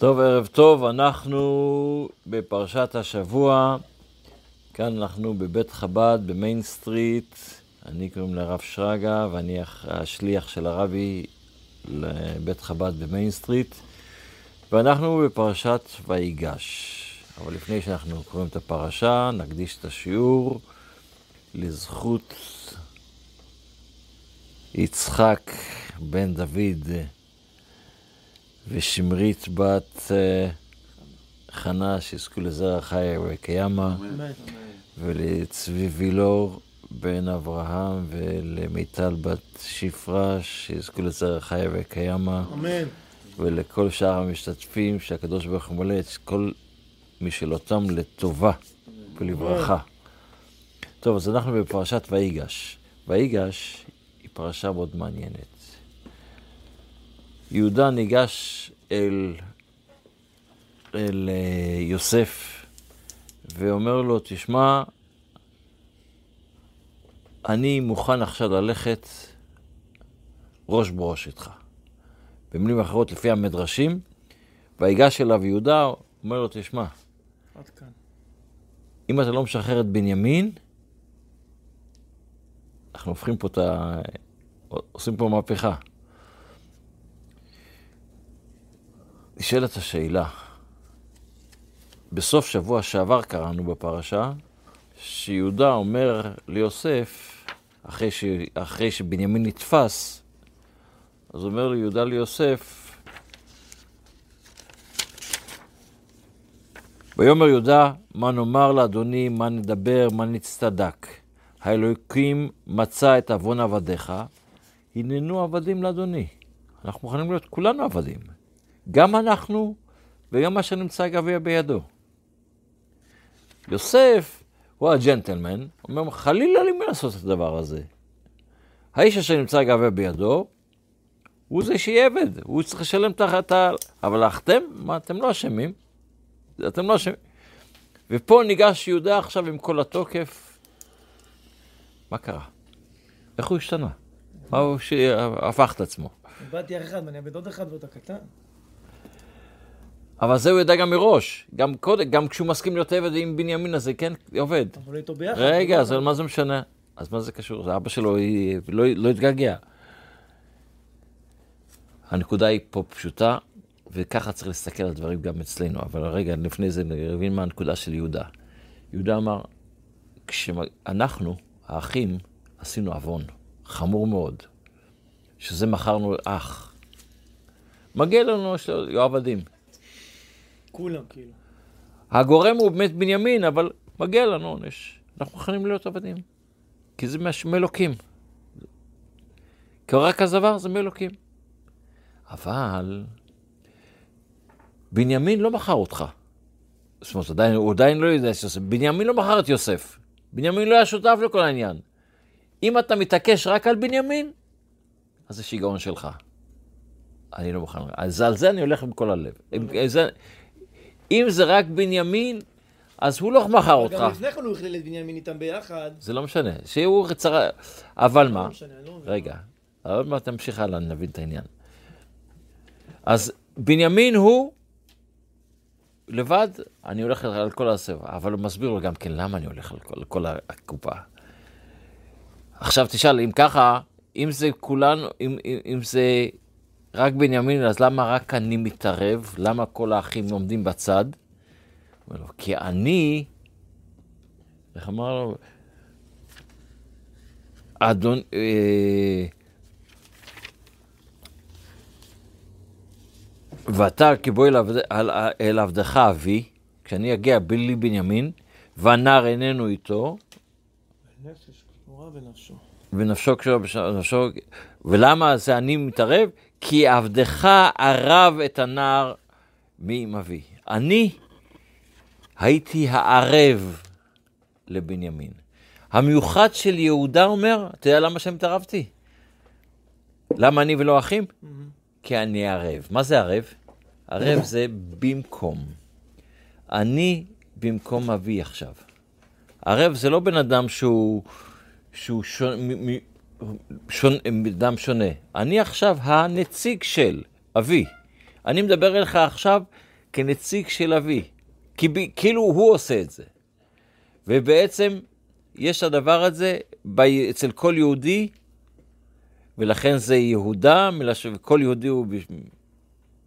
טוב, ערב טוב, אנחנו בפרשת השבוע, כאן אנחנו בבית חב"ד ב Main Street, אני קוראים לי רב שרגא ואני השליח של הרבי לבית חב"ד ב Main Street, ואנחנו בפרשת ויגש. אבל לפני שאנחנו קוראים את הפרשה, נקדיש את השיעור לזכות יצחק בן דוד ושמרית בת אה, חנה, שיזכו לזרע חי וקיימא, ולצבי וילור בן אברהם ולמיטל בת שפרה, שיזכו לזרע חי וקיימא. אמן. ולכל שאר המשתתפים, שהקדוש ברוך הוא מולא את כל משאלותם לטובה ולברכה. טוב, אז אנחנו בפרשת ויגש. ויגש היא פרשה מאוד מעניינת. יהודה ניגש אל, אל אה, יוסף ואומר לו, תשמע, אני מוכן עכשיו ללכת ראש בראש איתך. במילים אחרות, לפי המדרשים, ויגש אליו יהודה, אומר לו, תשמע, עד כאן. אם אתה לא משחרר את בנימין, אנחנו הופכים פה את ה... עושים פה מהפכה. נשאלת השאלה, בסוף שבוע שעבר קראנו בפרשה, שיהודה אומר ליוסף, אחרי, ש... אחרי שבנימין נתפס, אז אומר ליהודה ליוסף, ויאמר יהודה, מה נאמר לאדוני, מה נדבר, מה נצטדק. האלוקים מצא את עוון עבדיך, הננו עבדים לאדוני. אנחנו מוכנים להיות כולנו עבדים. גם אנחנו וגם מה שנמצא גביע בידו. יוסף הוא הג'נטלמן, אומר, חלילה לי מלעשות את הדבר הזה. האיש אשר נמצא גביע בידו, הוא זה שיהיה עבד, הוא צריך לשלם תחת ה... אבל אתם, מה, אתם לא אשמים. אתם לא אשמים. ופה ניגש יהודה עכשיו עם כל התוקף. מה קרה? איך הוא השתנה? מה הוא שהפך את עצמו? איבדתי אח אחד ואני אאבד עוד אחד ועוד הקטן. אבל זה הוא יודע גם מראש. גם קודם, גם כשהוא מסכים להיות עבד עם בנימין הזה, כן, עובד. אבל איתו ביחד. רגע, אז מה זה משנה? אז מה זה קשור? זה אבא שלו היא- לא, לא התגעגע. הנקודה היא פה פשוטה, וככה צריך להסתכל על הדברים גם אצלנו. אבל רגע, לפני זה נבין מה הנקודה של יהודה. יהודה אמר, כשאנחנו, האחים, עשינו עוון חמור מאוד, שזה מכרנו אח. מגיע לנו של עבדים. כולם כאילו. הגורם הוא באמת בנימין, אבל מגיע לנו עונש. אנחנו מוכנים להיות עבדים. כי זה מאלוקים. כי רק הדבר זה מאלוקים. אבל בנימין לא מכר אותך. זאת אומרת, עדיין, הוא עדיין לא יודע שיוסף. בנימין לא מכר את יוסף. בנימין לא היה שותף לכל העניין. אם אתה מתעקש רק על בנימין, אז זה שיגעון שלך. אני לא מוכן. אז על זה אני הולך עם כל הלב. עם, זה, אם זה רק בנימין, אז הוא לא מכר אותך. גם לפני כן הוא הכליל את בנימין איתם ביחד. זה לא משנה. שהוא צר... אבל מה? לא לא מבין. רגע, עוד מעט תמשיך הלאה, נבין את העניין. אז בנימין הוא לבד, אני הולך על כל הסבב, אבל הוא מסביר לו גם כן למה אני הולך על כל, על כל הקופה. עכשיו תשאל, אם ככה, אם זה כולנו, אם, אם, אם זה רק בנימין, אז למה רק אני מתערב? למה כל האחים עומדים בצד? אומר לו, כי אני, איך אמר לו? אדון, אה, ואתה כבוא אל עבד- אל- אל עבדך אבי, כשאני אגיע בלי בנימין, והנער איננו איתו, נפש קשורה בנפשו. ונפשו קשורה בנפשו, ולמה זה אני מתערב? כי עבדך ערב את הנער מעם אבי. אני הייתי הערב לבנימין. המיוחד של יהודה אומר, אתה יודע למה שהתערבתי? למה אני ולא אחים? כי אני ערב. מה זה ערב? ערב זה במקום. אני במקום אבי עכשיו. ערב זה לא בן אדם שהוא, שהוא שון, שון, אדם שונה. אני עכשיו הנציג של אבי. אני מדבר אליך עכשיו כנציג של אבי. כי כאילו הוא עושה את זה. ובעצם יש הדבר הזה ב- אצל כל יהודי, ולכן זה יהודה, כל יהודי הוא,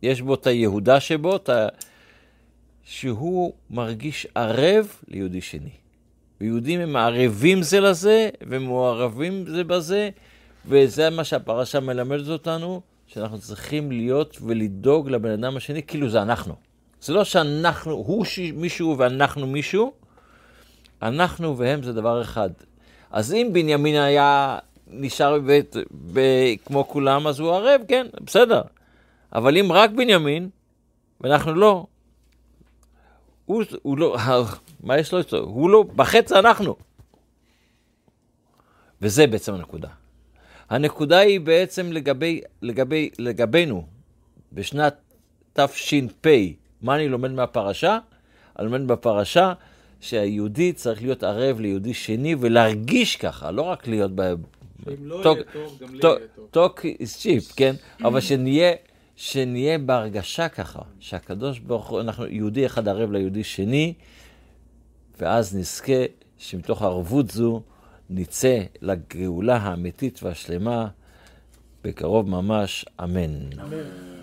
יש בו את היהודה שבו, את ה... שהוא מרגיש ערב ליהודי שני. ויהודים הם ערבים זה לזה, ומעורבים זה בזה, וזה מה שהפרשה מלמדת אותנו, שאנחנו צריכים להיות ולדאוג לבן אדם השני, כאילו זה אנחנו. זה לא שאנחנו, הוא. מישהו ואנחנו מישהו, אנחנו והם זה דבר אחד. אז אם בנימין היה נשאר בבית, ב... כמו כולם, אז הוא ערב, כן, בסדר. אבל אם רק בנימין, ואנחנו לא, הוא, הוא לא, מה יש לו איתו? הוא לא, בחץ אנחנו. וזה בעצם הנקודה. הנקודה היא בעצם לגבי, לגבי, לגבינו, בשנת תש"פ, מה אני לומד מהפרשה? אני לומד בפרשה שהיהודי צריך להיות ערב ליהודי שני ולהרגיש ככה, לא רק להיות ב... שאם לא טוק- יהיה טוב, גם לי טוק- יהיה טוב. talk is cheap, כן? אבל שנהיה, שנהיה בהרגשה ככה, שהקדוש ברוך הוא, אנחנו יהודי אחד ערב ליהודי שני, ואז נזכה שמתוך הערבות זו נצא לגאולה האמיתית והשלמה בקרוב ממש, אמן. אמן.